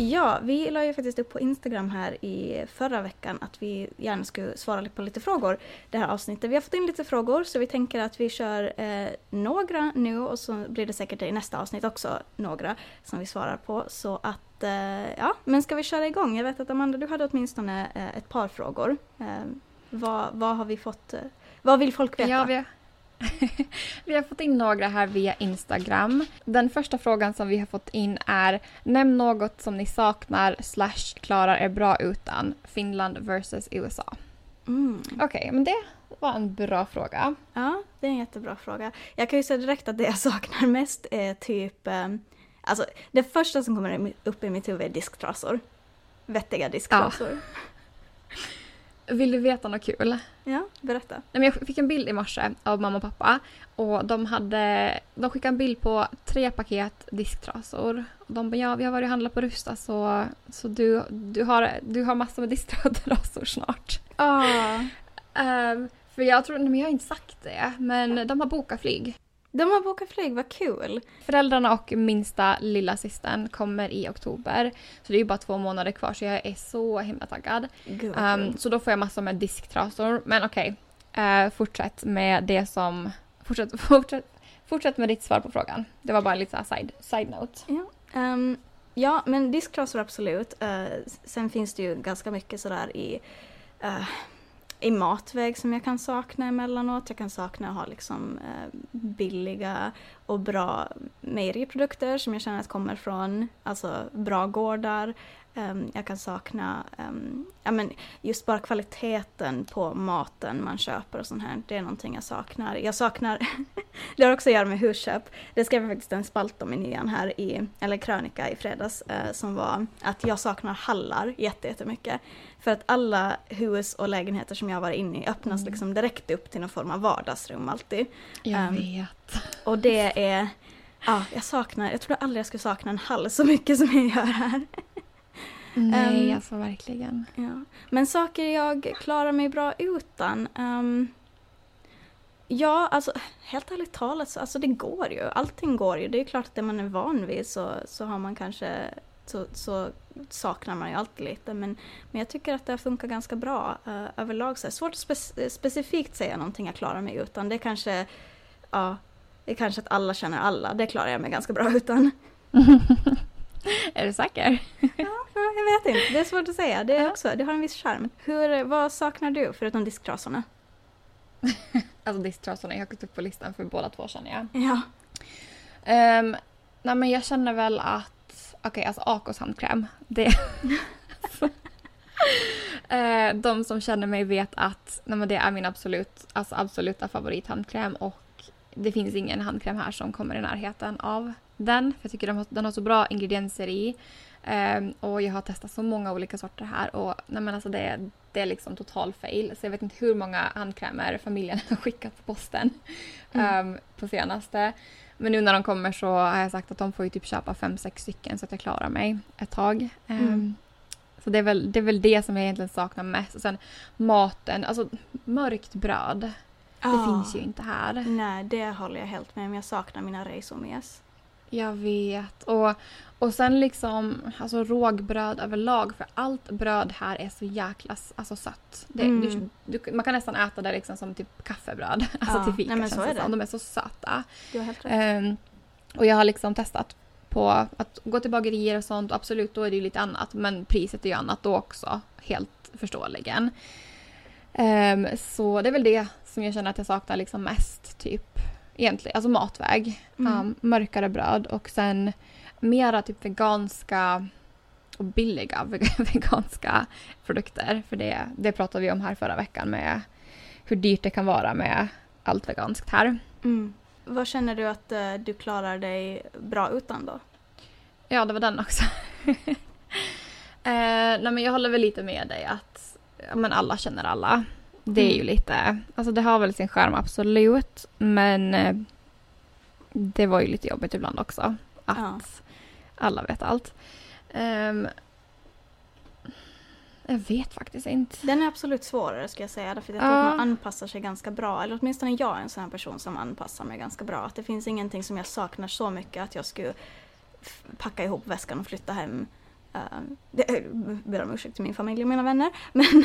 Ja, vi la ju faktiskt upp på Instagram här i förra veckan att vi gärna skulle svara på lite frågor det här avsnittet. Vi har fått in lite frågor så vi tänker att vi kör eh, några nu och så blir det säkert i nästa avsnitt också några som vi svarar på. Så att, eh, ja, men ska vi köra igång? Jag vet att Amanda, du hade åtminstone eh, ett par frågor. Eh, vad, vad har vi fått? Eh, vad vill folk veta? Ja, vi har vi har fått in några här via Instagram. Den första frågan som vi har fått in är Nämn något som ni saknar slash klarar er bra utan Finland versus USA. Mm. Okej, okay, men det var en bra fråga. Ja, det är en jättebra fråga. Jag kan ju säga direkt att det jag saknar mest är typ eh, Alltså det första som kommer upp i mitt huvud är disktrasor. Vettiga disktrasor. Ja. Vill du veta något kul? Ja, berätta. jag fick en bild i morse av mamma och pappa. Och de, hade, de skickade en bild på tre paket disktrasor. De bara, ja vi har varit och handlat på Rusta så, så du, du, har, du har massor med disktrasor snart. Ah. um, för jag tror, men jag har inte sagt det, men de har bokat flyg. De har bokat flyg, vad kul! Föräldrarna och minsta lilla systern kommer i oktober. Så det är ju bara två månader kvar så jag är så himla taggad. Um, så då får jag massor med disktrasor. Men okej, okay. uh, eh, fortsätt med det som... Fortsätt, fortsätt, fortsätt med ditt svar på frågan. Det var bara lite så side, side note. Ja, um, ja men disktrasor absolut. Uh, sen finns det ju ganska mycket sådär i... Uh, i matväg som jag kan sakna emellanåt. Jag kan sakna att ha liksom, eh, billiga och bra mejeriprodukter som jag känner att kommer från alltså, bra gårdar. Um, jag kan sakna um, ja, men just bara kvaliteten på maten man köper och sånt här. Det är någonting jag saknar. Jag saknar, det har också att göra med husköp. Det skrev jag faktiskt en spalt om i nian här i, eller krönika i fredags, uh, som var att jag saknar hallar jättemycket. För att alla hus och lägenheter som jag var inne i öppnas mm. liksom direkt upp till någon form av vardagsrum alltid. Jag um, vet. Och det är, ja, jag saknar, jag trodde aldrig jag skulle sakna en hall så mycket som jag gör här. Nej, um, alltså verkligen. Ja. Men saker jag klarar mig bra utan. Um, ja, alltså helt ärligt talat, så, alltså det går ju. Allting går ju. Det är klart att det man är van vid så, så har man kanske så, så saknar man ju alltid lite. Men, men jag tycker att det funkar ganska bra uh, överlag. Så här. Svårt att spe specifikt säga någonting jag klarar mig utan. Det är kanske, ja, det är kanske att alla känner alla. Det klarar jag mig ganska bra utan. är du säker? ja, jag vet inte. Det är svårt att säga. Det, är också, det har en viss charm. Hur, vad saknar du förutom disktrasorna? alltså disktrasorna är högt upp på listan för båda två känner jag. Ja. Um, nej men jag känner väl att okej okay, alltså Akos handkräm. Det... uh, de som känner mig vet att nej, men det är min absolut, alltså absoluta favorithandkräm och det finns ingen handkräm här som kommer i närheten av den. För jag tycker den har, den har så bra ingredienser i. Um, och jag har testat så många olika sorter här och nej men alltså det, det är liksom total fail. Så jag vet inte hur många handkrämer familjen har skickat på posten mm. um, på senaste. Men nu när de kommer så har jag sagt att de får ju typ köpa fem, sex stycken så att jag klarar mig ett tag. Um, mm. Så det är, väl, det är väl det som jag egentligen saknar mest. Och sen maten, alltså mörkt bröd. Det finns ju inte här. Nej, det håller jag helt med om. Jag saknar mina reisomes. Jag vet. Och, och sen liksom alltså rågbröd överlag. För allt bröd här är så jäkla alltså, sött. Det, mm. du, du, man kan nästan äta det liksom som typ kaffebröd. Alltså ja, till fika nej, så är det. Som. De är så söta. Du har helt rätt. Um, och jag har liksom testat på att gå till bagerier och sånt. Absolut, då är det ju lite annat. Men priset är ju annat då också. Helt förståeligen. Um, så det är väl det som jag känner att jag saknar liksom mest. Typ egentligen, alltså matväg. Mm. Um, mörkare bröd och sen mera typ veganska och billiga veganska produkter. För det, det pratade vi om här förra veckan med hur dyrt det kan vara med allt veganskt här. Mm. Vad känner du att uh, du klarar dig bra utan då? Ja, det var den också. uh, nej, men jag håller väl lite med dig att men alla känner alla. Det är ju mm. lite, alltså det har väl sin skärm absolut, men uh, det var ju lite jobbigt ibland också. Att ja. alla vet allt. Um, jag vet faktiskt inte. Den är absolut svårare ska jag säga. Därför att jag tror att man anpassar sig ganska bra. Eller åtminstone jag är en sån här person som anpassar mig ganska bra. Att det finns ingenting som jag saknar så mycket att jag skulle packa ihop väskan och flytta hem. Uh, det, eh, ber om ursäkt till min familj och mina vänner. Men,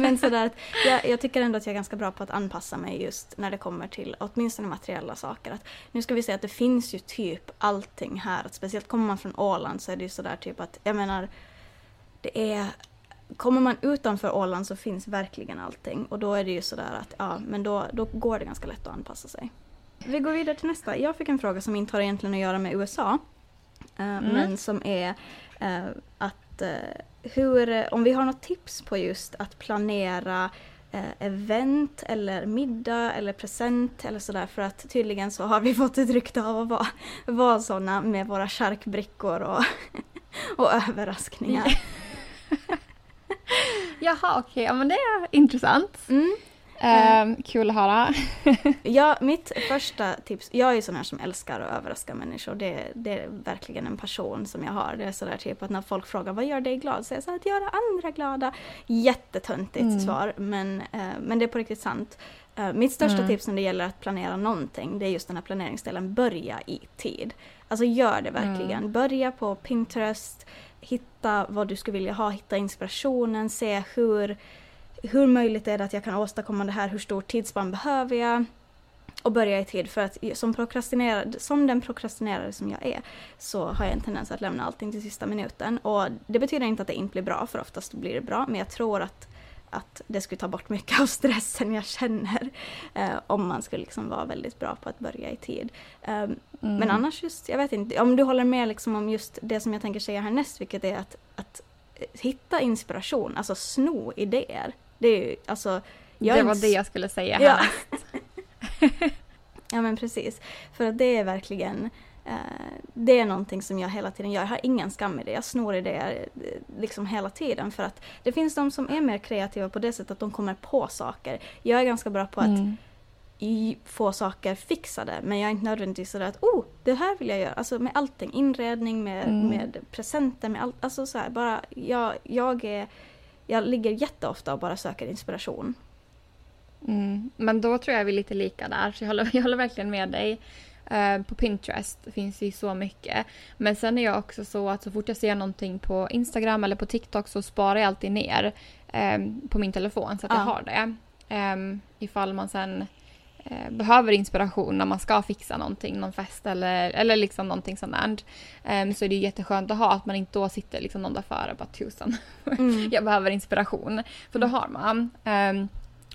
men sådär att jag, jag, tycker ändå att jag är ganska bra på att anpassa mig just när det kommer till åtminstone materiella saker. Att, nu ska vi säga att det finns ju typ allting här. Att speciellt kommer man från Åland så är det ju sådär typ att jag menar det är kommer man utanför Åland så finns verkligen allting och då är det ju sådär att ja, men då, då går det ganska lätt att anpassa sig. Vi går vidare till nästa. Jag fick en fråga som inte har egentligen att göra med USA. Uh, mm. Men som är uh, att uh, hur, om vi har något tips på just att planera event eller middag eller present eller sådär för att tydligen så har vi fått ett rykte av att vara, vara sådana med våra charkbrickor och, och överraskningar. Jaha, okej. Okay. Ja, men det är intressant. Mm. Um, kul att höra. ja, mitt första tips. Jag är ju sån här som älskar att överraska människor. Det, det är verkligen en passion som jag har. Det är sådär typ att när folk frågar vad gör dig glad? Så jag säger att göra andra glada. Jättetöntigt mm. svar, men, uh, men det är på riktigt sant. Uh, mitt största mm. tips när det gäller att planera någonting, det är just den här planeringsdelen. Börja i tid. Alltså gör det verkligen. Mm. Börja på Pinterest hitta vad du skulle vilja ha, hitta inspirationen, se hur, hur möjligt är det att jag kan åstadkomma det här, hur stor tidsspann behöver jag? Och börja i tid för att som, prokrastinerad, som den prokrastinerare som jag är så har jag en tendens att lämna allting till sista minuten. Och det betyder inte att det inte blir bra, för oftast blir det bra, men jag tror att att det skulle ta bort mycket av stressen jag känner eh, om man skulle liksom vara väldigt bra på att börja i tid. Um, mm. Men annars just, jag vet inte, om du håller med liksom om just det som jag tänker säga härnäst, vilket är att, att hitta inspiration, alltså sno idéer. Det är alltså... det var det jag skulle säga. Ja. ja men precis. För att det är verkligen Eh, det är någonting som jag hela tiden gör. Jag har ingen skam i det. Jag snor idéer eh, liksom hela tiden för att det finns de som är mer kreativa på det sättet att de kommer på saker. Jag är ganska bra på att mm. få saker fixade men jag är inte nödvändigtvis sådär att oh, det här vill jag göra. Alltså med allting, inredning, med, mm. med presenter, med allt. Alltså så här, bara jag, jag är jag ligger jätteofta och bara söker inspiration. Mm. Men då tror jag vi är lite lika där, så jag håller, jag håller verkligen med dig. Eh, på Pinterest finns det ju så mycket. Men sen är jag också så att så fort jag ser någonting på Instagram eller på TikTok så sparar jag alltid ner um, på min telefon så att ja. jag har det. Um, ifall man sen behöver inspiration när man ska fixa någonting, någon fest eller, eller liksom någonting sånt um, så är det jätteskönt att ha att man inte då sitter liksom någon dag före och bara tusen, mm. jag behöver inspiration. För då mm. har man.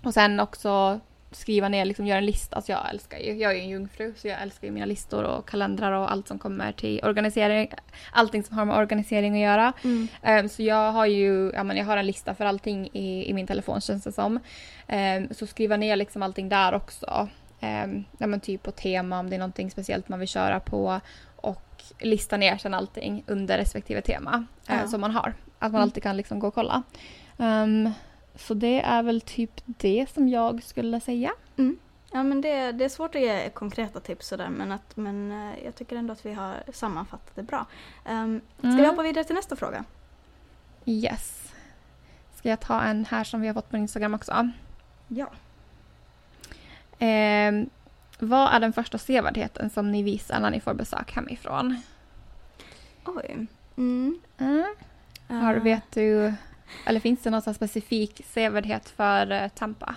och sen också skriva ner, liksom göra en lista. Alltså jag älskar ju, jag är ju en jungfru så jag älskar ju mina listor och kalendrar och allt som kommer till organisering. Allting som har med organisering att göra. Mm. Um, så jag har ju, ja men jag har en lista för allting i, i min telefon känns det som. Um, så skriva ner liksom allting där också. Um, ja men typ på tema om det är någonting speciellt man vill köra på. Och lista ner sen allting under respektive tema ja. uh, som man har. Att man mm. alltid kan liksom gå och kolla. Så det är väl typ det som jag skulle säga. Mm. Ja men det, det är svårt att ge konkreta tips sådär men, att, men eh, jag tycker ändå att vi har sammanfattat det bra. Um, ska mm. vi hoppa vidare till nästa fråga? Yes. Ska jag ta en här som vi har fått på Instagram också? Ja. Um, vad är den första sevärdheten som ni visar när ni får besök hemifrån? Oj. Mm. Mm. Har, Eh, vet du, eller finns det någon specifik sevärdhet för eh, Tampa?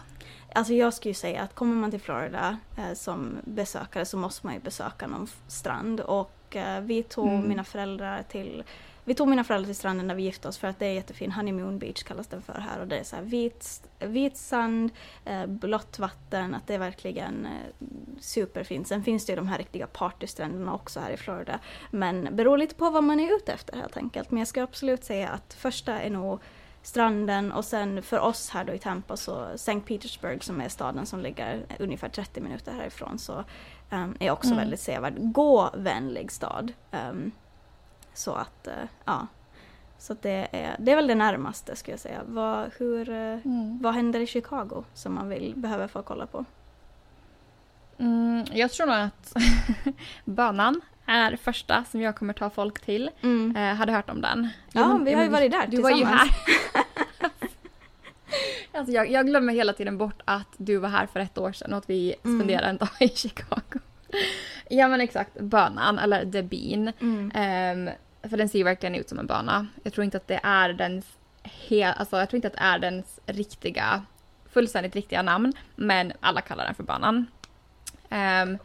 Alltså jag skulle ju säga att kommer man till Florida eh, som besökare så måste man ju besöka någon strand och eh, vi tog Mm. mina föräldrar till vi tog mina föräldrar till stranden när vi gifte oss för att det är jättefin, Honeymoon Beach kallas den för här och det är så här vit, vit sand, eh, blått vatten, att det är verkligen eh, superfint. Sen finns det ju de här riktiga partystränderna också här i Florida. Men beror lite på vad man är ute efter helt enkelt. Men jag ska absolut säga att första är nog stranden och sen för oss här då i Tampa så St. Petersburg som är staden som ligger ungefär 30 minuter härifrån så um, är också Mm. väldigt sevärd. Gå-vänlig stad. Um, så att, eh, ja. Så att det, är, det är väl det närmaste skulle jag säga. Vad, hur, eh, vad händer i Chicago som man vill, behöver få kolla på? Mm, jag tror nog att banan är första som jag kommer ta folk till. Mm. Eh, hade hört om den. Ja, men- vi har ju varit där Du var ju här. alltså jag, jag glömmer hela tiden bort att du var här för ett år sedan och att vi Mm. spenderade en dag i Chicago. ja men exakt, bönan eller the bean. Mm. Ehm, för den ser ju verkligen ut som en böna. Jag tror inte att det är dens hel, alltså jag tror inte att det är dens riktiga, fullständigt riktiga namn. Men alla kallar den för bönan. Ehm,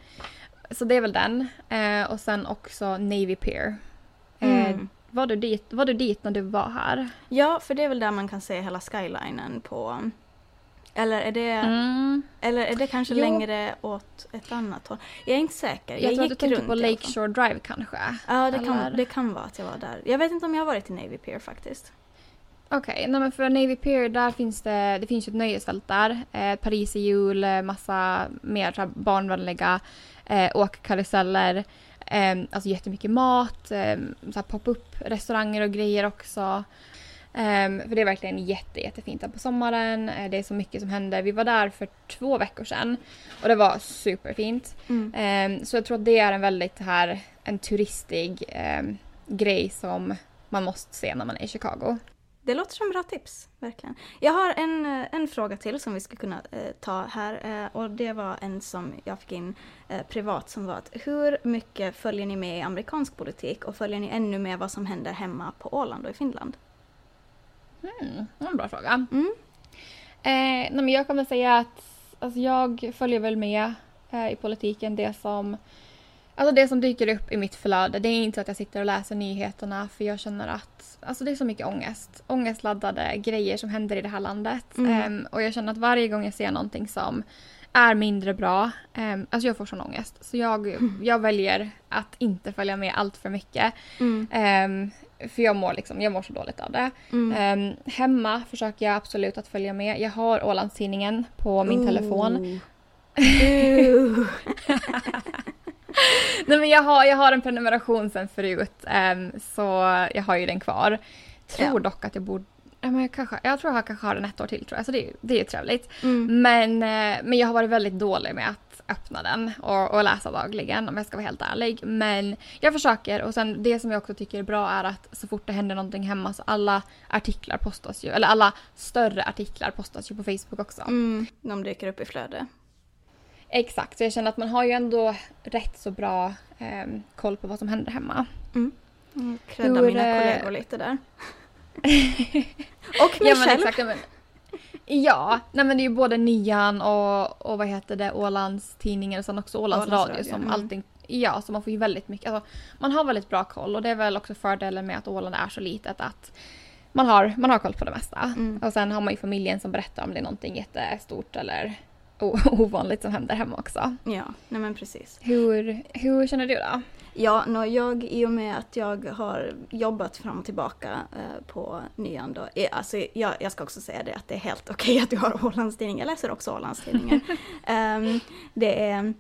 så det är väl den. Eh, och sen också Navy Pier. Eh, Mm. var, du dit, var du dit när du var här? Ja, för det är väl där man kan se hela skylinen på... Eller är det, Mm. eller är det kanske Jo. längre åt ett annat håll? Jag är inte säker. Jag, tror att du runt på. Lakeshore Drive kanske? Ja, det kan, det kan vara att jag var där. Jag vet inte om jag har varit i Navy Pier faktiskt. Okej, nej men för Navy Pier där finns det, det finns ju ett nöjesfält där. Eh, Paris i jul, eh, massa mer barnvänliga eh, åkkaruseller. Eh, alltså jättemycket mat, eh, så här pop-up restauranger och grejer också. Eh, för det är verkligen jätte, jättefint där på sommaren. Eh, det är så mycket som händer. Vi var där för två veckor sedan och det var superfint. Mm. Eh, så jag tror att det är en väldigt här, en turistig eh, grej som man måste se när man är i Chicago. Det låter som bra tips, verkligen. Jag har en, eh, en fråga till som vi ska kunna eh, ta här eh, och det var en som jag fick in eh, privat som var att hur mycket följer ni med i amerikansk politik och följer ni ännu med vad som händer hemma på Åland och i Finland? Mm, det var en bra fråga. Mm. Eh, nej men jag väl säga att alltså jag följer väl med eh, i politiken det som Alltså det som dyker upp i mitt flöde, det är inte att jag sitter och läser nyheterna för jag känner att alltså det är så mycket ångest. Ångestladdade grejer som händer i det här landet. Mm. Ehm, och jag känner att varje gång jag ser någonting som är mindre bra, um, alltså jag får sån ångest. Så jag, jag väljer att inte följa med allt för mycket. Mm. Ehm, för jag mår, liksom, jag mår så dåligt av det. Mm. Hemma försöker jag absolut att följa med. Jag har Ålandstidningen på min telefon. Nej, men jag, har, jag har en prenumeration sen förut, ehm, så jag har ju den kvar. Tror Ja. dock att jag borde... Men jag, kanske, jag tror jag kanske har den ett år till tror jag, så det, är- det är ju trevligt. Mm. Men, eh, men jag har varit väldigt dålig med att öppna den och, och läsa dagligen om jag ska vara helt ärlig. Men jag försöker och sen det som jag också tycker är bra är att så fort det händer någonting hemma så alla artiklar postas ju, eller alla större artiklar postas ju på Facebook också. Mm. De dyker upp i flöde. Exakt, så jag känner att man har ju ändå rätt så bra ehm, koll på vad som händer hemma. Mm. Credda Hur, mina eh, kollegor lite där. Och mig Ja själv. exakt. Men, ja, nej men det är ju både Nian och, och vad heter det, Ålands tidningen och sen också Ålands, Ålands radio Radio, som mm. allting Ja, så man får ju väldigt mycket, alltså, man har väldigt bra koll och det är väl också fördelen med att Åland är så litet att man har, man har koll på det mesta. Mm. Och sen har man ju familjen som berättar om det är någonting jättestort eller ovanligt som händer hemma också. Ja, nej men precis. Hur, hur känner du då? Ja, nå, jag, i och med att jag har jobbat fram och tillbaka eh, på Nyan då, eh, alltså jag, jag ska också säga det att det är helt okej att du har Ålandstidning, jag läser också Ålandstidningen. Ehm, det är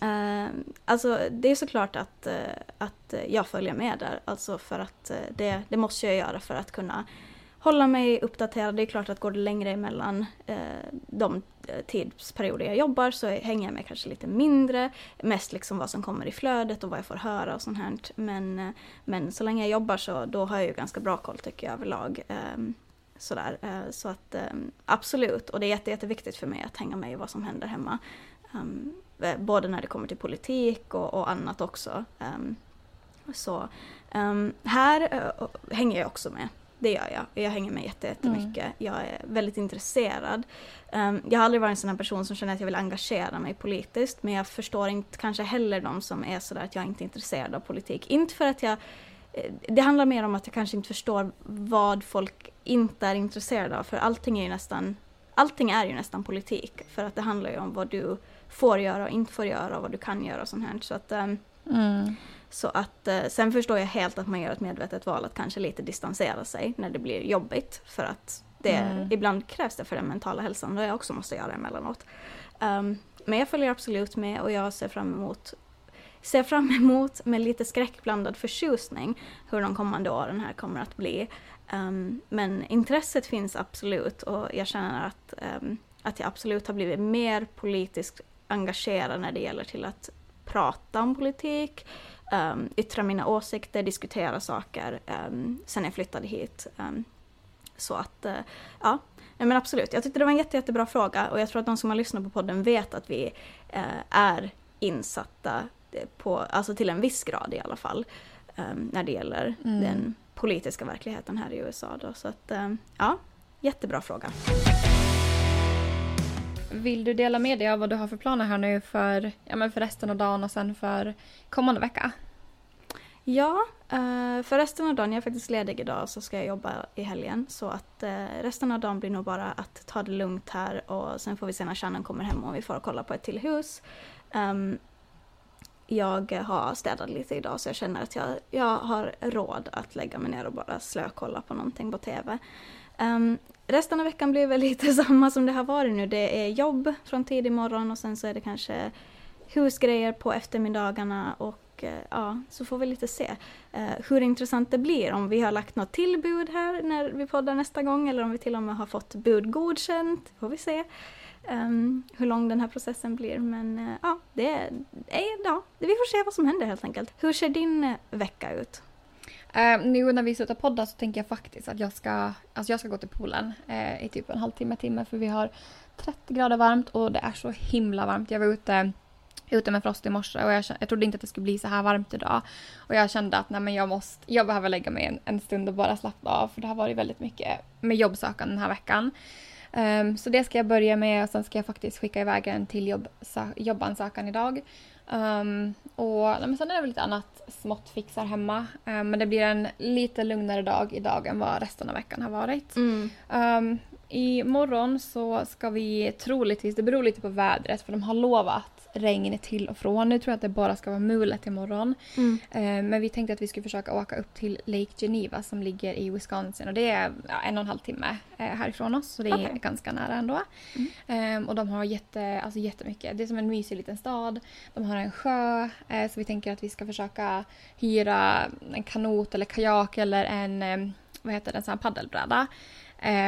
ehm, Alltså det är såklart att, eh, att jag följer med där, alltså för att eh, det, det måste jag göra för att kunna hålla mig uppdaterad. Det är klart att går det längre emellan eh, de eh, tidsperioder jag jobbar så hänger jag med kanske lite mindre. Mest liksom vad som kommer i flödet och vad jag får höra och sånt här. Men, eh, men så länge jag jobbar så då har jag ju ganska bra koll tycker jag överlag. Eh, sådär. Eh, så att eh, absolut, och det är jätte, jätteviktigt för mig att hänga med i vad som händer hemma. Um, både när det kommer till politik och, och annat också. Um, så um, här uh, hänger jag också med. Det gör jag. Jag hänger med jättemycket. Mm. Jag är väldigt intresserad. Um, jag har aldrig varit en sån här person som känner att jag vill engagera mig politiskt men jag förstår inte kanske heller de som är sådär att jag inte är intresserad av politik. Inte för att jag eh, det handlar mer om att jag kanske inte förstår vad folk inte är intresserade av för allting är ju nästan allting är ju nästan politik för att det handlar ju om vad du får göra och inte får göra och vad du kan göra och sånt här. Så att, um, mm. Så att uh, sen förstår jag helt att man gör ett medvetet val att kanske lite distansera sig när det blir jobbigt för att det, mm. ibland krävs det för den mentala hälsan och jag också måste göra emellanåt. Um, men jag följer absolut med och jag ser fram emot ser fram emot med lite skräckblandad förtjusning hur de kommande åren här kommer att bli. Um, men intresset finns absolut och jag känner att, um, att jag absolut har blivit mer politiskt engagerad när det gäller till att prata om politik, um, yttra mina åsikter, diskutera saker um, sen jag flyttade hit. Um, så att, uh, ja, men absolut. Jag tyckte det var en jätte, jättebra fråga och jag tror att de som har lyssnat på podden vet att vi uh, är insatta på, alltså till en viss grad i alla fall, när det gäller mm. den politiska verkligheten här i USA. Då. Så att, ja, jättebra fråga. Vill du dela med dig av vad du har för planer här nu för, ja, men för resten av dagen och sen för kommande vecka? Ja, eh, för resten av dagen, jag är faktiskt ledig idag så ska jag jobba i helgen så att eh, resten av dagen blir nog bara att ta det lugnt här och sen får vi se när Shannon kommer hem och vi får kolla på ett till hus. Ehm, jag har städat lite idag så jag känner att jag, jag har råd att lägga mig ner och bara slökolla på någonting på TV. Um, resten av veckan blir väl lite samma som det har varit nu. Det är jobb från tidig morgon och sen så är det kanske husgrejer på eftermiddagarna och uh, ja, så får vi lite se uh, hur intressant det blir. Om vi har lagt något tillbud här när vi poddar nästa gång eller om vi till och med har fått bud godkänt. får vi se. Um, hur lång den här processen blir men uh, ja, det är, ja, vi får se vad som händer helt enkelt. Hur ser din vecka ut? Uh, nu när vi slutar podda så tänker jag faktiskt att jag ska, alltså jag ska gå till poolen uh, i typ en halvtimme, timme för vi har 30 grader varmt och det är så himla varmt. Jag var ute, ute med Frost i morse och jag, jag trodde inte att det skulle bli så här varmt idag. Och jag kände att nej, men jag, måste, jag behöver lägga mig en, en stund och bara slappna av för det har varit väldigt mycket med jobbsökande den här veckan. Um, så det ska jag börja med och sen ska jag faktiskt skicka iväg en till jobb, jobbansökan idag. Um, och men sen är det väl lite annat smått fixar hemma. Um, men det blir en lite lugnare dag idag än vad resten av veckan har varit. Mm. Um, Imorgon så ska vi troligtvis, det beror lite på vädret för de har lovat regn till och från. Nu tror jag att det bara ska vara mulet imorgon. Mm. Eh, men vi tänkte att vi skulle försöka åka upp till Lake Geneva som ligger i Wisconsin och det är ja, en och en halv timme eh, härifrån oss så det är okay. ganska nära ändå. Mm. Eh, och de har jätte, alltså jättemycket, det är som en mysig liten stad. De har en sjö eh, så vi tänker att vi ska försöka hyra en kanot eller kajak eller en vad heter det, en sån här paddelbräda.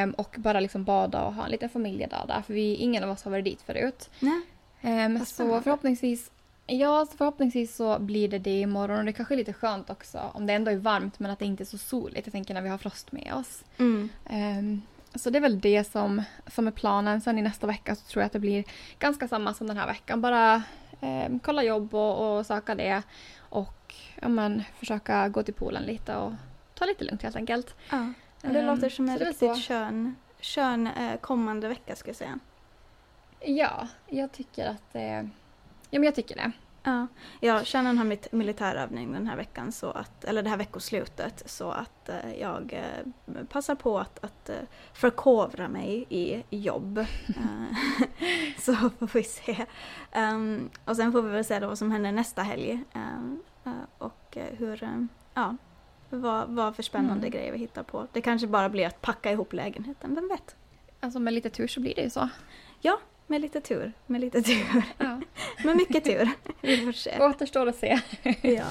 Um, och bara liksom bada och ha en liten familjedag där för vi, ingen av oss har varit dit förut. Nej. Um, så förhoppningsvis Ja, så förhoppningsvis så blir det det imorgon och det kanske är lite skönt också om det ändå är varmt men att det inte är så soligt. Jag tänker när vi har frost med oss. Mm. Um, så det är väl det som, som är planen. Sen i nästa vecka så tror jag att det blir ganska samma som den här veckan. Bara um, kolla jobb och, och söka det och ja, men, försöka gå till poolen lite och ta lite lugnt helt enkelt. Ja, det låter som en riktigt skön, skön eh, kommande vecka ska jag säga. Ja, jag tycker att det... Ja, men jag tycker det. Ja, jag känner har mitt militärövning den här veckan, så att, eller det här veckoslutet, så att eh, jag eh, passar på att, att eh, förkovra mig i jobb. Så får vi se. Um, och sen får vi väl se då vad som händer nästa helg. Um, och hur, ja, vad, vad för spännande mm. grejer vi hittar på. Det kanske bara blir att packa ihop lägenheten, vem vet? Alltså med lite tur så blir det ju så. Ja, med lite tur. Med lite tur. Ja. med mycket tur. Vi får se. Återstår att se. ja.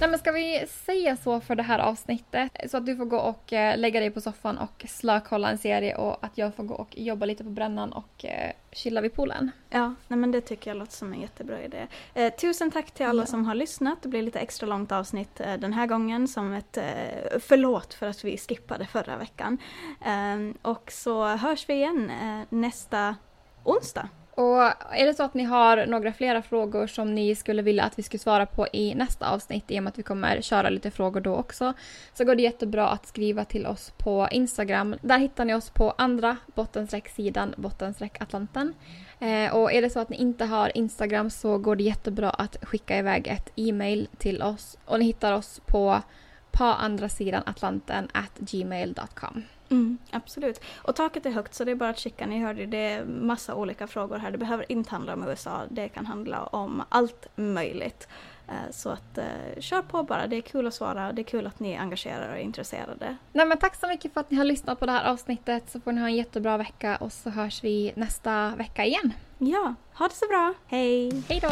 Nej, men ska vi säga så för det här avsnittet? Så att du får gå och eh, lägga dig på soffan och slökolla en serie och att jag får gå och jobba lite på brännan och eh, chilla vid poolen. Ja, nej, men det tycker jag låter som en jättebra idé. Eh, tusen tack till alla ja. som har lyssnat. Det blir lite extra långt avsnitt eh, den här gången som ett eh, förlåt för att vi skippade förra veckan. Ehm, och så hörs vi igen eh, nästa onsdag. Och är det så att ni har några flera frågor som ni skulle vilja att vi skulle svara på i nästa avsnitt i och med att vi kommer köra lite frågor då också så går det jättebra att skriva till oss på Instagram. Där hittar ni oss på andra bottenstreck-sidan. Eh, och är det så att ni inte har Instagram så går det jättebra att skicka iväg ett e-mail till oss och ni hittar oss på på andra sidan Atlanten at gmail.com. Mm, absolut. Och taket är högt så det är bara att skicka. Ni hörde det är massa olika frågor här. Det behöver inte handla om USA. Det kan handla om allt möjligt. Eh, så att uh, kör på bara. Det är kul att svara. Det är kul att ni är engagerade och är intresserade. Nej, men tack så mycket för att ni har lyssnat på det här avsnittet. Så får ni ha en jättebra vecka och så hörs vi nästa vecka igen. Ja, ha det så bra. Hej! Hej då!